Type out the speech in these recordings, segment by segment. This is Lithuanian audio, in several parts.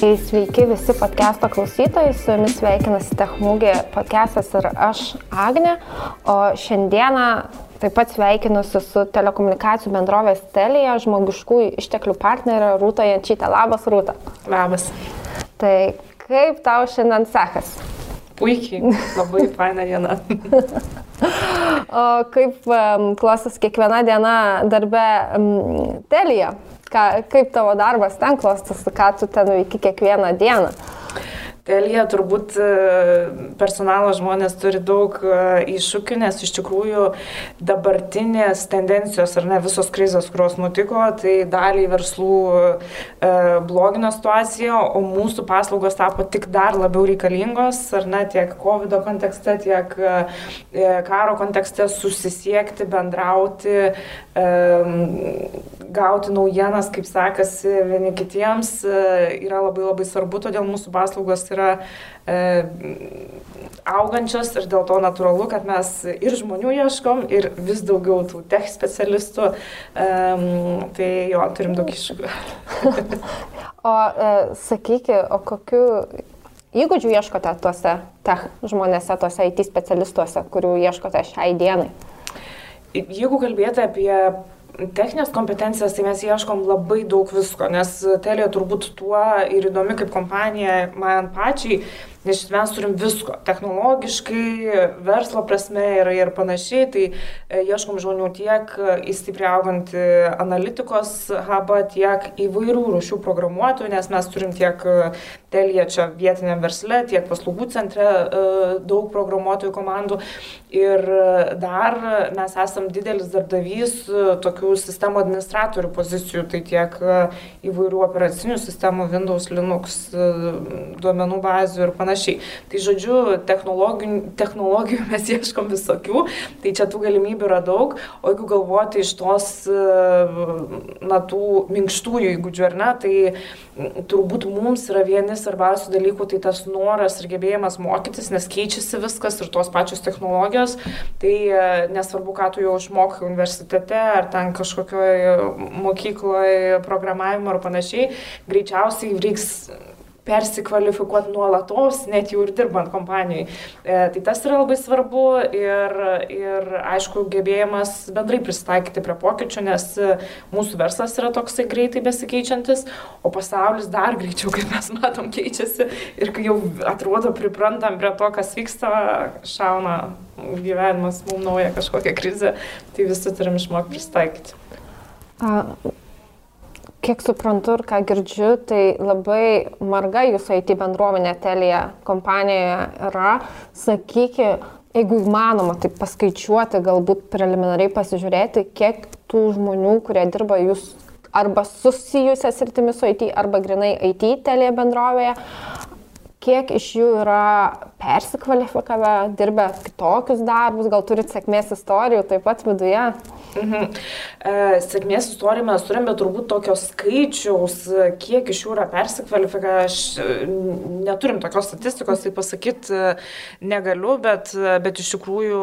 Tai sveiki visi podcast'o klausytojai, su jumis sveikinasi Techmūgė podcast'as ir aš, Agne, o šiandieną taip pat sveikinusi su telekomunikacijų bendrovės Telija žmogiškųjų išteklių partnerė Rūta Jančytė. Labas, Rūta. Labas. Tai kaip tau šiandien sekasi? Puikiai, labai faina diena. o kaip um, klostas kiekviena diena darbe um, Telija? Ką, kaip tavo darbas ten klostas, ką tu ten veiki kiekvieną dieną? Telija turbūt e, personalo žmonės turi daug e, iššūkių, nes iš tikrųjų dabartinės tendencijos ar ne visos krizės, kurios nutiko, tai daliai verslų e, blogino situaciją, o mūsų paslaugos tapo tik dar labiau reikalingos, ar ne, tiek COVID kontekste, tiek karo kontekste susisiekti, bendrauti, gauti naujienas, kaip sekasi vieni kitiems, yra labai labai svarbu, todėl mūsų paslaugos yra e, augančios ir dėl to natūralu, kad mes ir žmonių ieškom, ir vis daugiau tų tech specialistų. E, tai jo, turim daug iššūkių. o e, sakykit, o kokiu įgūdžių ieškote tuose tech žmonėse, tuose IT specialistuose, kurių ieškote šiai dienai? Jeigu kalbėti apie techninės kompetencijas, tai mes ieškom labai daug visko, nes Telija turbūt tuo ir įdomi kaip kompanija man pačiai, nes mes turim visko, technologiškai, verslo prasme ir, ir panašiai, tai e, ieškom žmonių tiek į stipriai augantį analitikos hubą, tiek įvairių rūšių programuotojų, nes mes turim tiek e, Telija čia vietiniam versle, tiek paslaugų centre e, daug programuotojų komandų. Ir dar mes esam didelis darbdavys tokių sistemų administratorių pozicijų, tai tiek įvairių operacinių sistemų Windows, Linux, duomenų bazių ir panašiai panašiai. Tai žodžiu, technologijų, technologijų mes ieškom visokių, tai čia tų galimybių yra daug, o jeigu galvoti iš tos, na, tų minkštųjų įgūdžių, ar ne, tai turbūt mums yra vieni svarbiausių dalykų, tai tas noras ir gebėjimas mokytis, nes keičiasi viskas ir tos pačios technologijos, tai nesvarbu, ką tu jau išmokai universitete ar ten kažkokioje mokykloje programavimo ar panašiai, greičiausiai reiks persikvalifikuoti nuolatos, net jau ir dirbant kompanijai. E, tai tas yra labai svarbu ir, ir aišku, gebėjimas bendrai pristaikyti prie pokyčių, nes mūsų verslas yra toksai greitai besikeičiantis, o pasaulis dar greičiau, kaip mes matom, keičiasi ir kai jau atrodo priprantam prie to, kas vyksta, šauna gyvenimas mums nauja kažkokia krizė, tai visi turim išmokti pristaikyti. A, kiek suprantu ir ką girdžiu, tai labai marga jūsų IT bendruomenė Telija kompanijoje yra. Sakykit, jeigu įmanoma tai paskaičiuoti, galbūt preliminariai pasižiūrėti, kiek tų žmonių, kurie dirba jūs arba susijusias sritimis su IT, arba grinai IT telė bendrovėje, kiek iš jų yra persikvalifikavę, dirbę kitokius darbus, gal turit sėkmės istorijų taip pat viduje? Mhm. E, sėkmės istorijų mes turim, bet turbūt tokio skaičiaus, kiek iš jų yra persikvalifikavę, aš e, neturim tokios statistikos, tai pasakyti e, negaliu, bet, bet iš tikrųjų,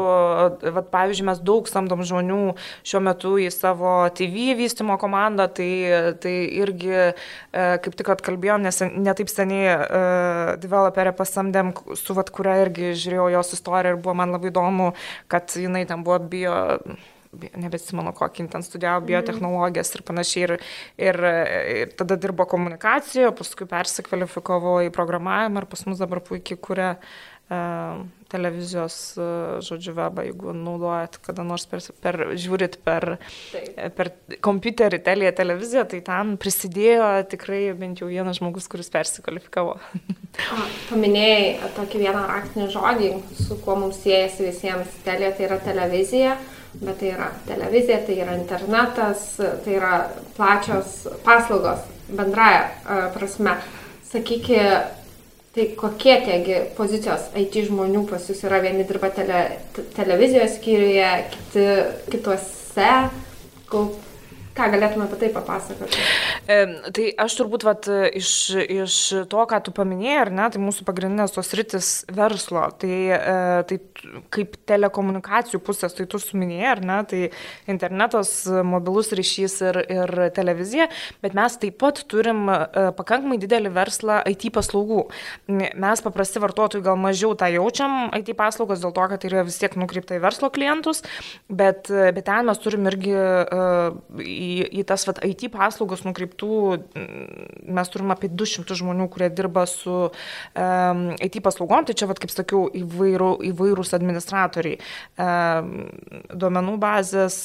vat, pavyzdžiui, mes daug samdom žmonių šiuo metu į savo TV vystimo komandą, tai, tai irgi, kaip tik atkalbėjom, nes netaip seniai developerę pasamdėm, su vat, kuria irgi žiūrėjau jos istoriją ir buvo man labai įdomu, kad jinai ten buvo bio nebesimenu, kokį ten studijavo mhm. biotehnologijas ir panašiai. Ir, ir, ir tada dirbo komunikacijoje, paskui persikvalifikavo į programavimą ir pas mus dabar puikiai kuria uh, televizijos, uh, žodžiu, webą, jeigu naudojat kada nors per, per žiūrit per, Taip. per kompiuterį, telė televiziją, tai ten prisidėjo tikrai bent jau vienas žmogus, kuris persikvalifikavo. Paminėjai tokį vieną raktinį žodį, su kuo mums siejasi visiems telė, tai yra televizija bet tai yra televizija, tai yra internetas, tai yra plačios paslaugos bendraja e, prasme. Sakykit, tai kokie tiegi pozicijos IT žmonių pas jūs yra, vieni dirba tele, televizijos skyriuje, kiti kitose, kol Ką galėtume apie tai papasakoti? E, tai aš turbūt vat, iš, iš to, ką tu paminėjai, ar ne, tai mūsų pagrindinės tos rytis verslo, tai, e, tai kaip telekomunikacijų pusės, tai tu suminėjai, ar ne, tai internetas, mobilus ryšys ir, ir televizija, bet mes taip pat turim e, pakankamai didelį verslą IT paslaugų. Mes paprasti vartotojai gal mažiau tą jaučiam IT paslaugos dėl to, kad tai yra vis tiek nukreipta į verslo klientus, bet, bet ten mes turim irgi uh, į, į tas vat, IT paslaugos nukreiptų, mes turime apie 200 žmonių, kurie dirba su um, IT paslaugom, tai čia, vat, kaip sakiau, įvairų, įvairūs administratoriai, um, duomenų bazės,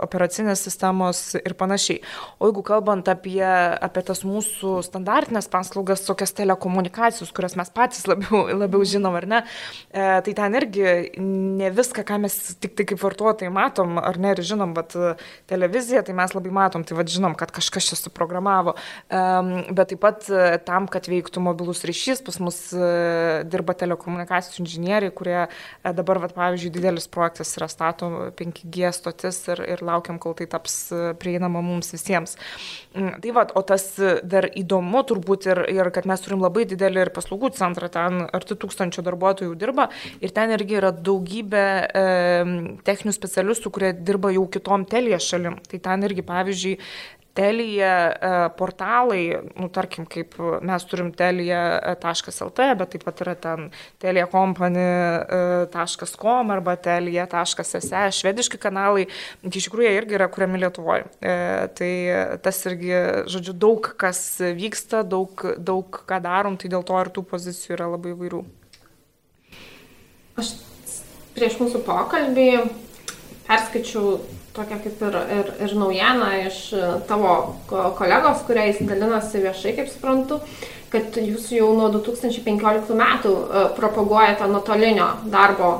operacinės sistemos ir panašiai. O jeigu kalbant apie, apie tas mūsų standartinės paslaugas, tokias telekomunikacijos, kurias mes patys labiau, labiau žinom, ar ne, e, tai ten irgi ne viską, ką mes tik tai kaip vartotojai matom, ar ne, ir žinom, bet televizija, tai mes labai matom, tai vad žinom, kad kažkas čia suprogramavo. Bet taip pat e, tam, kad veiktų mobilus ryšys, pas mus e, dirba telekomunikacijų inžinieriai, kurie e, dabar, vad pavyzdžiui, didelis projektas yra stato 5G stotis ir, ir laukiam, kol tai taps prieinama mums visiems. Mm, tai vad, o tas dar įdomu turbūt ir, ir kad mes turim labai didelį ir paslaugų centrą, ten arti tūkstančio darbuotojų dirba ir ten irgi yra daugybė e, techninių specialistų, kurie dirba jau kitom telės šalim. Tai ten irgi, pavyzdžiui, Telija e, portalai, nu, tarkim, kaip mes turim telija.lt, bet taip pat yra ten teliacompany.com arba telija.se, švediški kanalai, tai iš tikrųjų jie irgi yra kuriami Lietuvoje. Tai tas irgi, žodžiu, daug kas vyksta, daug, daug ką darom, tai dėl to ir tų pozicijų yra labai vairių. Aš prieš mūsų pokalbį perskaičiau tokią kaip ir, ir, ir naujieną iš e, tavo kolegos, kuriais dalinosi viešai, kaip suprantu, kad jūs jau nuo 2015 metų e, propaguojate nuotolinio darbo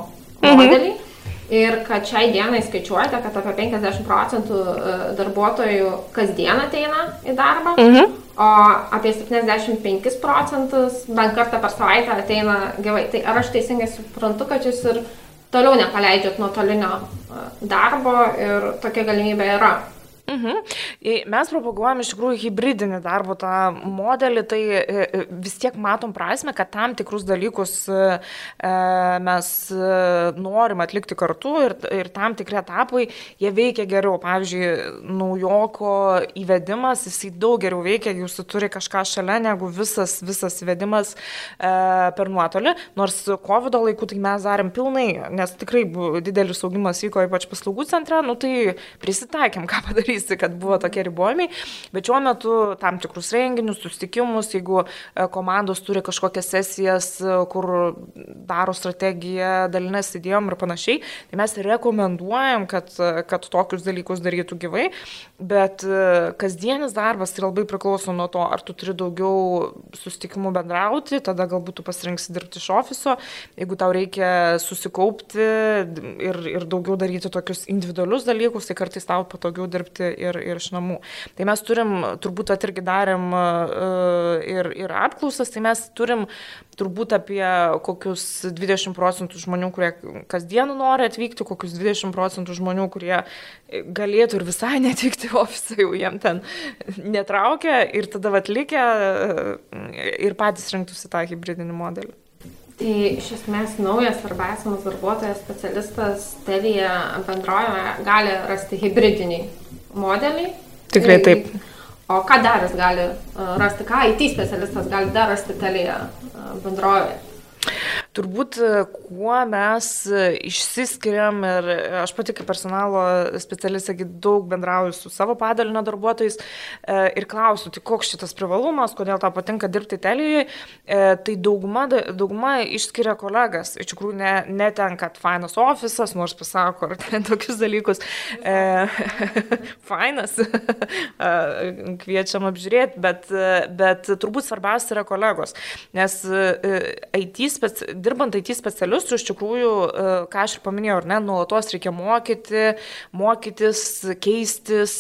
mhm. modelį. Mhm. Ir kad šiai dienai skaičiuojate, kad apie 50 procentų e, darbuotojų kasdien ateina į darbą, mhm. o apie 75 procentus bent kartą per savaitę ateina gyvai. Tai ar aš teisingai suprantu, kad jūs ir toliau nepaleidžiat nuotolinio e, darbo ir tokia galimybė yra. Mhm. Mes propaguojam iš tikrųjų hybridinį darbo tą modelį, tai e, e, vis tiek matom prasme, kad tam tikrus dalykus mes norim atlikti kartu ir, ir tam tikri etapai jie veikia geriau. Pavyzdžiui, naujoko įvedimas, jisai daug geriau veikia, jūs turi kažką šalia negu visas, visas įvedimas per nuotolį. Nors COVID laiku tai mes darėm pilnai, nes tikrai didelis augimas vyko ypač paslaugų centre, nu tai prisitaikėm, ką padarys keista, kad buvo tokie ribojimai, bet šiuo metu tam tikrus renginius, susitikimus, jeigu e, komandos turi kažkokias sesijas, e, kur daro strategiją, dalinės idėjom ir panašiai, tai mes rekomenduojam, kad, e, kad tokius dalykus darytų gyvai, bet kasdienis darbas tai labai priklauso nuo to, ar tu turi daugiau susitikimų bendrauti, tada galbūt tu pasirinksi dirbti iš ofiso, jeigu tau reikia susikaupti ir, ir daugiau daryti tokius individualius dalykus, tai kartais tau patogiau dirbti ir, ir iš namų. Tai mes turim, turbūt at irgi darėm e, ir, ir apklausas, tai mes turim turbūt apie kokius 20 procentų žmonių, kurie kasdien nori atvykti, kokius 20 procentų žmonių, kurie galėtų ir visai netvykti ofisą, jau jiem ten netraukia ir tada atlikę e, ir patys rinktųsi tą hybridinį modelį. Tai iš esmės naujas arba esamas darbuotojas, specialistas Telija bendrojoje gali rasti hybridinį modelį. Tikrai taip. O ką dar jis gali rasti, ką IT specialistas gali dar rasti telėje bendrovėje? Turbūt e, kuo mes e, išsiskiriam ir aš pati kaip personalo specialistė daug bendrauju su savo padalinio darbuotojais e, ir klausiu, tai koks šitas privalumas, kodėl tau patinka dirbti Italijoje, tai dauguma, dauguma išskiria kolegas. Iš tikrųjų, ne, ne ten, kad fainas ofisas, nors pasako, ar tokius dalykus. fainas, kviečiam apžiūrėti, bet, bet turbūt svarbiausia yra kolegos, nes IT specialistai dirbant IT specialistų, iš tikrųjų, e, ką aš ir paminėjau, ar ne, nuolatos reikia mokyti, mokytis, keistis,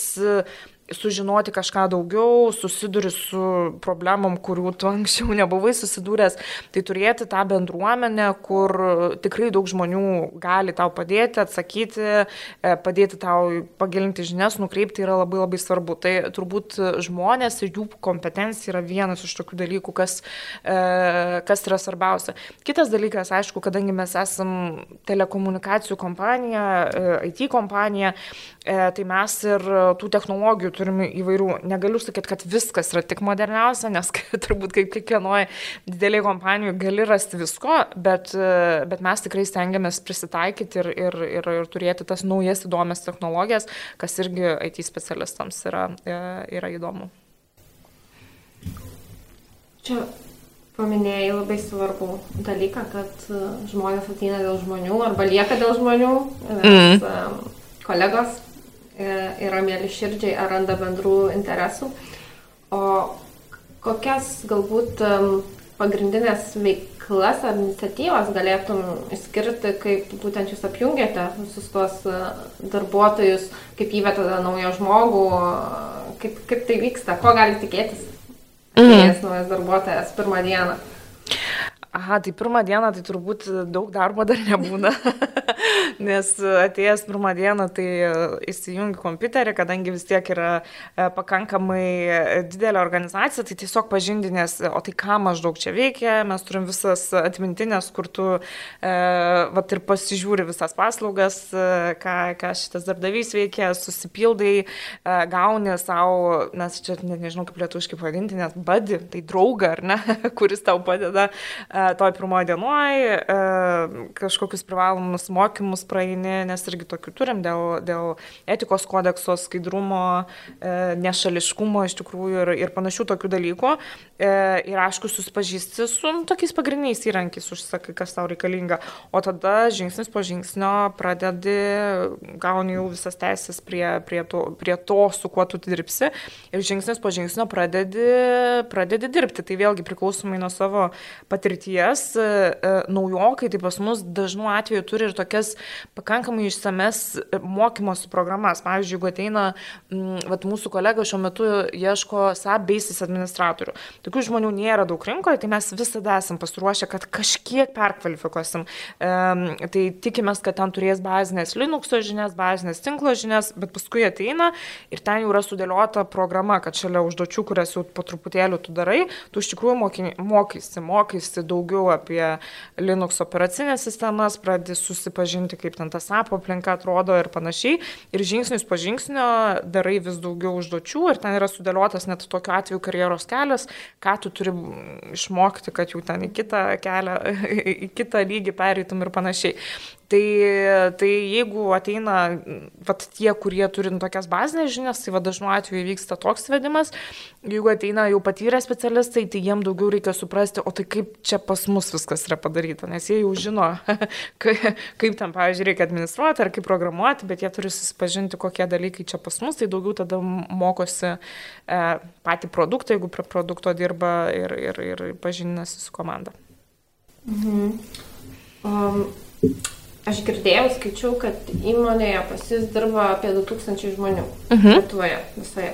sužinoti kažką daugiau, susiduri su problemom, kurių tu anksčiau nebuvai susidūręs, tai turėti tą bendruomenę, kur tikrai daug žmonių gali tau padėti, atsakyti, e, padėti tau pagilinti žinias, nukreipti yra labai labai svarbu. Tai turbūt žmonės ir jų kompetencija yra vienas iš tokių dalykų, kas, e, kas yra svarbiausia. Kitas dalykas, aišku, kadangi mes esam telekomunikacijų kompanija, e, IT kompanija, tai mes ir tų technologijų turime įvairių. Negaliu sakyti, kad viskas yra tik moderniausia, nes turbūt kaip kiekvienoje didelėje kompanijoje gali rasti visko, bet, bet mes tikrai stengiamės prisitaikyti ir, ir, ir, ir turėti tas naujas įdomias technologijas, kas irgi IT specialistams yra, yra įdomu. Čia paminėjai labai svarbų dalyką, kad žmonės ateina dėl žmonių arba lieka dėl žmonių, nes mm. kolegos yra mėly širdžiai ar randa bendrų interesų. O kokias galbūt pagrindinės veiklas ar iniciatyvas galėtum išskirti, kaip būtent jūs apjungiate visus tuos e, darbuotojus, kaip įvetate naują žmogų, kaip, kaip tai vyksta, ko gali tikėtis atėjęs mm. naujas darbuotojas pirmą dieną. Aha, tai pirmą dieną tai turbūt daug darbo dar nebūna. nes atėjęs pirmą dieną tai įsijungi kompiuterį, kadangi vis tiek yra e, pakankamai didelė organizacija, tai tiesiog pažindinės, o tai ką maždaug čia veikia, mes turim visas atmintinės, kur tu e, vat, ir pasižiūri visas paslaugas, e, ką, ką šitas darbdavys veikia, susipildai, gauni savo, nes čia net nežinau kaip lietuviškai pavadinti, nes badi, tai draugą, ar ne, kuris tau padeda toj pirmoji dienoje, kažkokius privalomus mokymus praeini, nes irgi tokių turim dėl, dėl etikos kodekso, skaidrumo, e, nešališkumo iš tikrųjų ir, ir panašių tokių dalykų. E, ir aišku, susipažįsti su tokiais pagrindiniais įrankiais, užsakai, kas tau reikalinga. O tada žingsnis po žingsnio pradedi, gauni jau visas teisės prie, prie, to, prie to, su kuo tu dirbsi. Ir žingsnis po žingsnio pradedi, pradedi dirbti. Tai vėlgi priklausomai nuo savo patirties, e, naujokai, tai pas mus dažnu atveju turi ir tokias pakankamai išsames mokymosi programas. Pavyzdžiui, jeigu ateina, vat, mūsų kolega šiuo metu ieško SAP basis administratorių. Tokių žmonių nėra daug rinkoje, tai mes visada esam pasiruošę, kad kažkiek perkvalifikuosim. E, tai tikimės, kad ten turės bazinės Linux žinias, bazinės tinklo žinias, bet paskui ateina ir ten jau yra sudėliota programa, kad šalia užduočių, kurias jau po truputėlį tu darai, tu iš tikrųjų mokysi, mokysi daugiau apie Linux operacinės sistemas, pradedi susipažinti, kaip ten ta SAP aplinka atrodo ir panašiai. Ir žingsnis po žingsnio darai vis daugiau užduočių ir ten yra sudėliotas net tokiu atveju karjeros kelias, ką tu turi išmokti, kad jau ten į kitą kelią, į kitą lygį pereitum ir panašiai. Tai, tai jeigu ateina vat, tie, kurie turi nu, tokias bazinės žinias, tai dažnu atveju vyksta toks vedimas. Jeigu ateina jau patyrę specialistai, tai jiem daugiau reikia suprasti, o tai kaip čia pas mus viskas yra padaryta, nes jie jau žino, kaip tam, pavyzdžiui, reikia administruoti ar kaip programuoti, bet jie turi susipažinti, kokie dalykai čia pas mus, tai daugiau tada mokosi e, patį produktą, jeigu prie produkto dirba ir, ir, ir pažinasi su komanda. Mhm. Um, Aš girdėjau, skaičiau, kad įmonėje pas jūs dirba apie 2000 žmonių. Mhm. Lietuvoje visoje.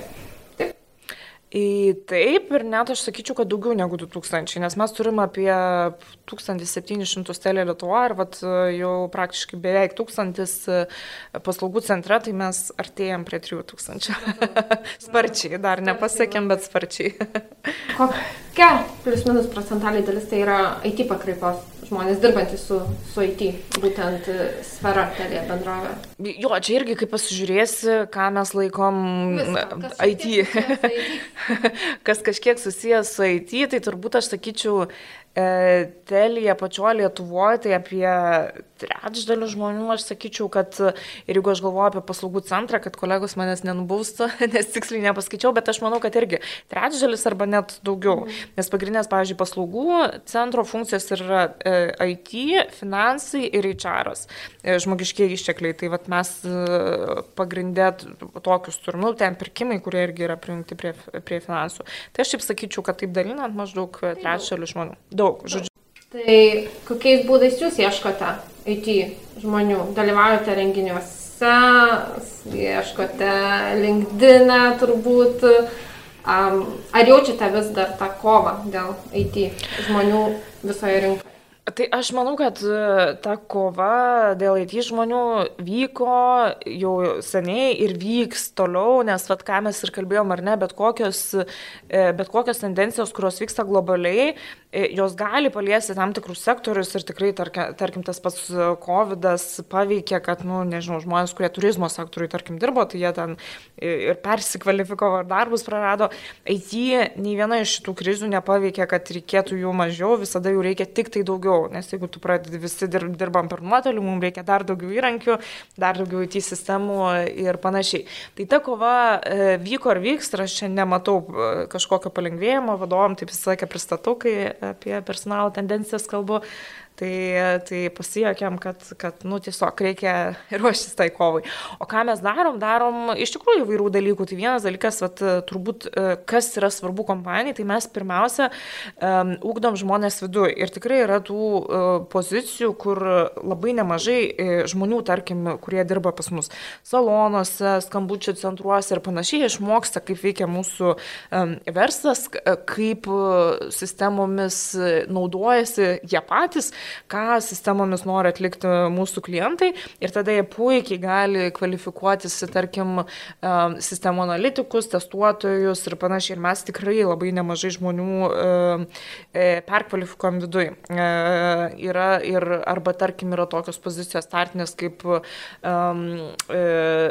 Į taip ir net aš sakyčiau, kad daugiau negu 2000, nes mes turime apie 1700 telė Lietuvoje ir vat, jau praktiškai beveik 1000 e, paslaugų centre, tai mes artėjom prie 3000. sparčiai, dar nepasiekėm, bet sparčiai. Kokia plius minus procentaliai dalis tai yra IT pakraipos žmonės dirbantys su, su IT, būtent e, sfera telė bendrovė? Jo, čia irgi kaip pasižiūrėsi, ką mes laikom Viską, IT. kas kažkiek susijęs su IT, tai turbūt aš sakyčiau, telija pačioje Lietuvoje, tai apie trečdalių žmonių, aš sakyčiau, kad ir jeigu aš galvoju apie paslaugų centrą, kad kolegos manęs nenubaustų, nes tiksliai nepaskaičiau, bet aš manau, kad irgi trečdalis arba net daugiau. Mhm. Nes pagrindinės, pavyzdžiui, paslaugų centro funkcijos yra e, IT, finansai ir HR, e, žmogiškiai ištekliai. Tai vat, mes e, pagrindę tokius turim, nu, ten pirkimai, kurie irgi yra prijungti prie, prie finansų. Tai aš taip sakyčiau, kad taip dalinant maždaug trečdalių žmonių. Daug, žodžiu. Tai kokiais būdais jūs ieškote IT žmonių, dalyvaujate renginiuose? ieškote LinkedIn turbūt. Ar jaučiate vis dar tą kovą dėl IT žmonių visoje rinkoje? Tai aš manau, kad e, ta kova dėl IT žmonių vyko jau seniai ir vyks toliau, nes, vad, ką mes ir kalbėjom, ar ne, bet kokios, e, bet kokios tendencijos, kurios vyksta globaliai, e, jos gali paliesti tam tikrus sektorius ir tikrai, tarkim, tas pats COVID paveikė, kad, nu, nežinau, žmonės, kurie turizmo sektoriui, tarkim, dirbo, tai jie ten ir persikvalifikavo ar darbus prarado. IT nei viena iš šitų krizių nepaveikė, kad reikėtų jų mažiau, visada jų reikia tik tai daugiau daugiau, nes jeigu tu pradedi visi dirbam per nuotolį, mums reikia dar daugiau įrankių, dar daugiau IT sistemų ir panašiai. Tai ta kova e, vyko ir vyks ir aš čia nematau e, kažkokio palengvėjimo, vadovom taip visą laiką pristatau, kai apie personalo tendencijas kalbu, Tai, tai pasijokėm, kad, kad nu, tiesiog reikia ruoštis tai kovai. O ką mes darom? Darom iš tikrųjų įvairių dalykų. Tai vienas dalykas, vat, turbūt, e, kas yra svarbu kompanijai, tai mes pirmiausia um, ūkdom žmonės viduje. Ir tikrai yra tų uh, pozicijų, kur labai nemažai uh, žmonių, tarkim, kurie dirba pas mus salonuose, skambučių centruose ir panašiai, išmoksta, kaip veikia mūsų um, verslas, kaip sistemomis naudojasi jie patys ką sistemomis nori atlikti mūsų klientai ir tada jie puikiai gali kvalifikuotis, tarkim, sistemo analitikus, testuotojus ir panašiai. Ir mes tikrai labai nemažai žmonių e, perkvalifikuojam viduje. Yra ir arba, tarkim, yra tokios pozicijos startinės kaip um,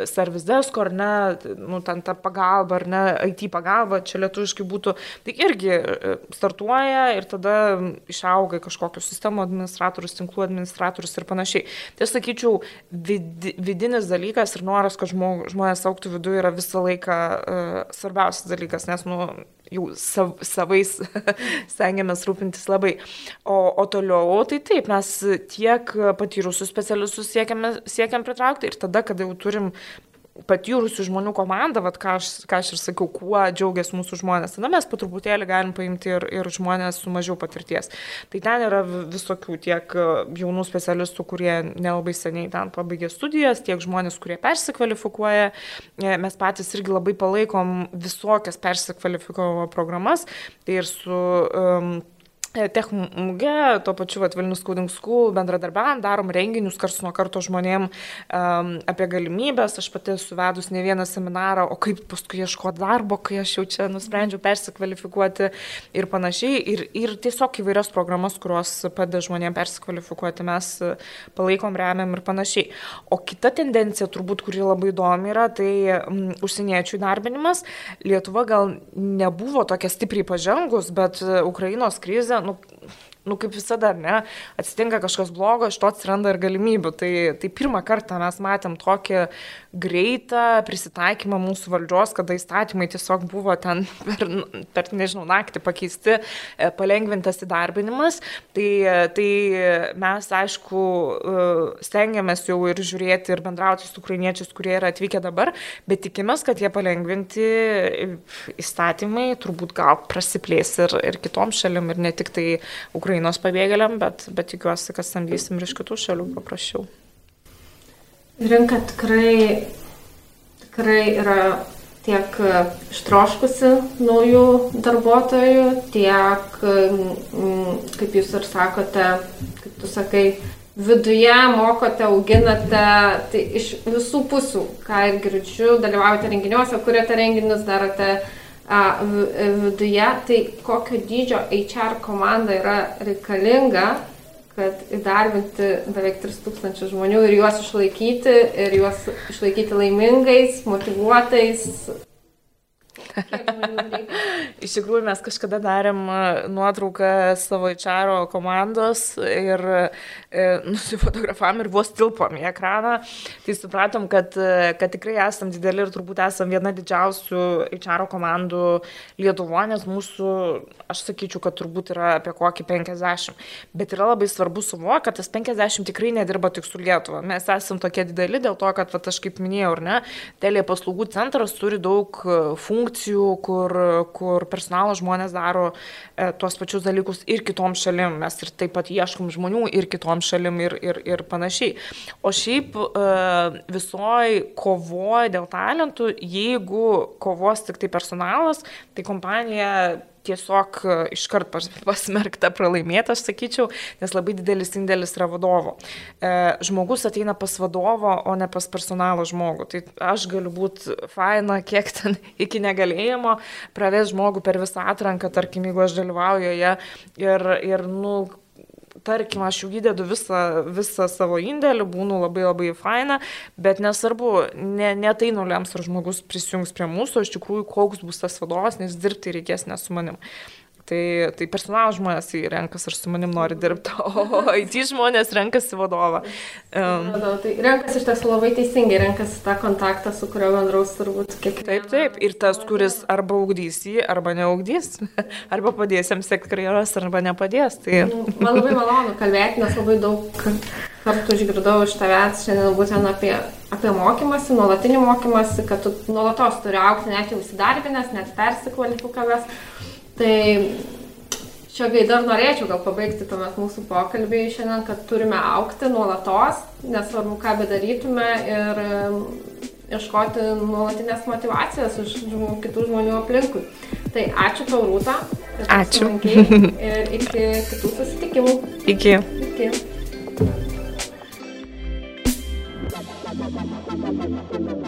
service desk, ar ne, nu, ten ta pagalba, ar ne, IT pagalba, čia lietuviškai būtų, tai irgi e, startuoja ir tada išauga kažkokius sistemų administracijos administratorius, tinklų administratorius ir panašiai. Tai sakyčiau, vid, vidinis dalykas ir noras, kad žmog, žmonės auktų viduje yra visą laiką uh, svarbiausias dalykas, nes nu, jau sav, savais stengiamės rūpintis labai. O, o toliau, tai taip, mes tiek patyrusius specialistus siekiam, siekiam pritraukti ir tada, kada jau turim patyrusių žmonių komanda, vat, ką, aš, ką aš ir sakiau, kuo džiaugiasi mūsų žmonės. Tada mes po truputėlį galim paimti ir, ir žmonės su mažiau patirties. Tai ten yra visokių tiek e, jaunų specialistų, kurie nelabai seniai ten pabaigė studijas, tiek žmonės, kurie persikvalifikuoja. E, mes patys irgi labai palaikom visokias persikvalifikavimo programas. Tai ir su um, Tech muge, tuo pačiu vat, Vilnius Coding School bendradarbiavant, darom renginius karts nuo karto žmonėm um, apie galimybės. Aš pati esu vedus ne vieną seminarą, o kaip paskui ieškoti darbo, kai aš jau čia nusprendžiau persikvalifikuoti ir panašiai. Ir, ir tiesiog įvairias programas, kurios padeda žmonėm persikvalifikuoti, mes palaikom, remiam ir panašiai. O kita tendencija, turbūt, kuri labai įdomi yra, tai um, užsieniečių darbinimas. Lietuva gal nebuvo tokia stipriai pažengus, bet Ukrainos krizė nu, nu kaip visada, ne, atsitinka kažkas blogo, iš to atsiranda ir galimybių. Tai, tai pirmą kartą mes matėm tokį greitą prisitaikymą mūsų valdžios, kada įstatymai tiesiog buvo ten per, per nežinau, naktį pakeisti, e, palengvintas įdarbinimas. Tai, tai mes, aišku, e, stengiamės jau ir žiūrėti ir bendrauti su ukrainiečiais, kurie yra atvykę dabar, bet tikimės, kad jie palengvinti įstatymai turbūt gal prasiplės ir, ir kitom šalim, ir ne tik tai Ukrainos pabėgėliam, bet, bet tikiuosi, kad samdysim ir iš kitų šalių paprasčiau. Rinka tikrai, tikrai yra tiek ištroškusi naujų darbuotojų, tiek, mm, kaip jūs ir sakote, kaip tu sakai, viduje mokote, auginate, tai iš visų pusių, ką ir girdžiu, dalyvaujate renginiuose, kuriate renginius, darote viduje, tai kokio dydžio HR komanda yra reikalinga, kad įdarbinti beveik 3000 žmonių ir juos išlaikyti, ir juos išlaikyti laimingais, motivuotais, Iš tikrųjų, mes kažkada darėm nuotrauką savo ičaro komandos ir e, nusifotografavom ir vos tilpom į ekraną. Tai supratom, kad, kad tikrai esam dideli ir turbūt esam viena didžiausių ičaro komandų Lietuvoje, nes mūsų, aš sakyčiau, kad turbūt yra apie kokį 50. Bet yra labai svarbu suvokti, kad tas 50 tikrai nedirba tik su Lietuva. Mes esam tokie dideli dėl to, kad, va, aš kaip minėjau, ar ne, telė paslaugų centras turi daug funkcijų pozicijų, kur, kur personalo žmonės daro e, tuos pačius dalykus ir kitom šalim. Mes ir taip pat ieškom žmonių ir kitom šalim ir, ir, ir panašiai. O šiaip e, visoji kovoje dėl talentų, jeigu kovos tik tai personalas, tai kompanija tiesiog e, iškart pasmerkta pralaimėti, aš sakyčiau, nes labai didelis indėlis yra vadovo. E, žmogus ateina pas vadovo, o ne pas personalo žmogų. Tai aš galiu būti faina, kiek ten iki negalėjimo, pravės žmogų per visą atranką, tarkim, jeigu aš dalyvauju joje ir, ir nu, tarkim, aš jau įdedu visą, visą savo indėlį, būnu labai labai faina, bet nesvarbu, ne, ne tai nulems, ar žmogus prisijungs prie mūsų, iš tikrųjų, koks bus tas vadovas, nes dirbti reikės ne su manim. Tai, tai personalo žmonės renkasi ir su manim nori dirbti, o IT žmonės renkasi vadovą. Um, tai renkasi iš tiesų labai teisingai, renkasi tą kontaktą, su kuriuo bendraus turbūt kiekvienas. Taip, taip, ir tas, kuris arba augdys jį, arba neaugdys, arba padės jam sekti karjeros, arba nepadės. Tai... Nu, man labai malonu kalbėti, nes labai daug kartų išgirdau iš tavęs šiandien būtent apie, apie mokymasi, nuolatinį mokymasi, kad tu nuolatos turi aukti, net jau įsidarbinęs, net persikvalifikavęs. Tai čia gai dar norėčiau gal pabaigti tuomet mūsų pokalbį šiandien, kad turime aukti nuolatos, nesvarbu ką bedarytume ir e, ieškoti nuolatinės motivacijos iš žmonių, kitų žmonių aplinkui. Tai ačiū tau, Rūta. Ačiū. Ir iki kitų susitikimų. Iki. Iki. Thank you.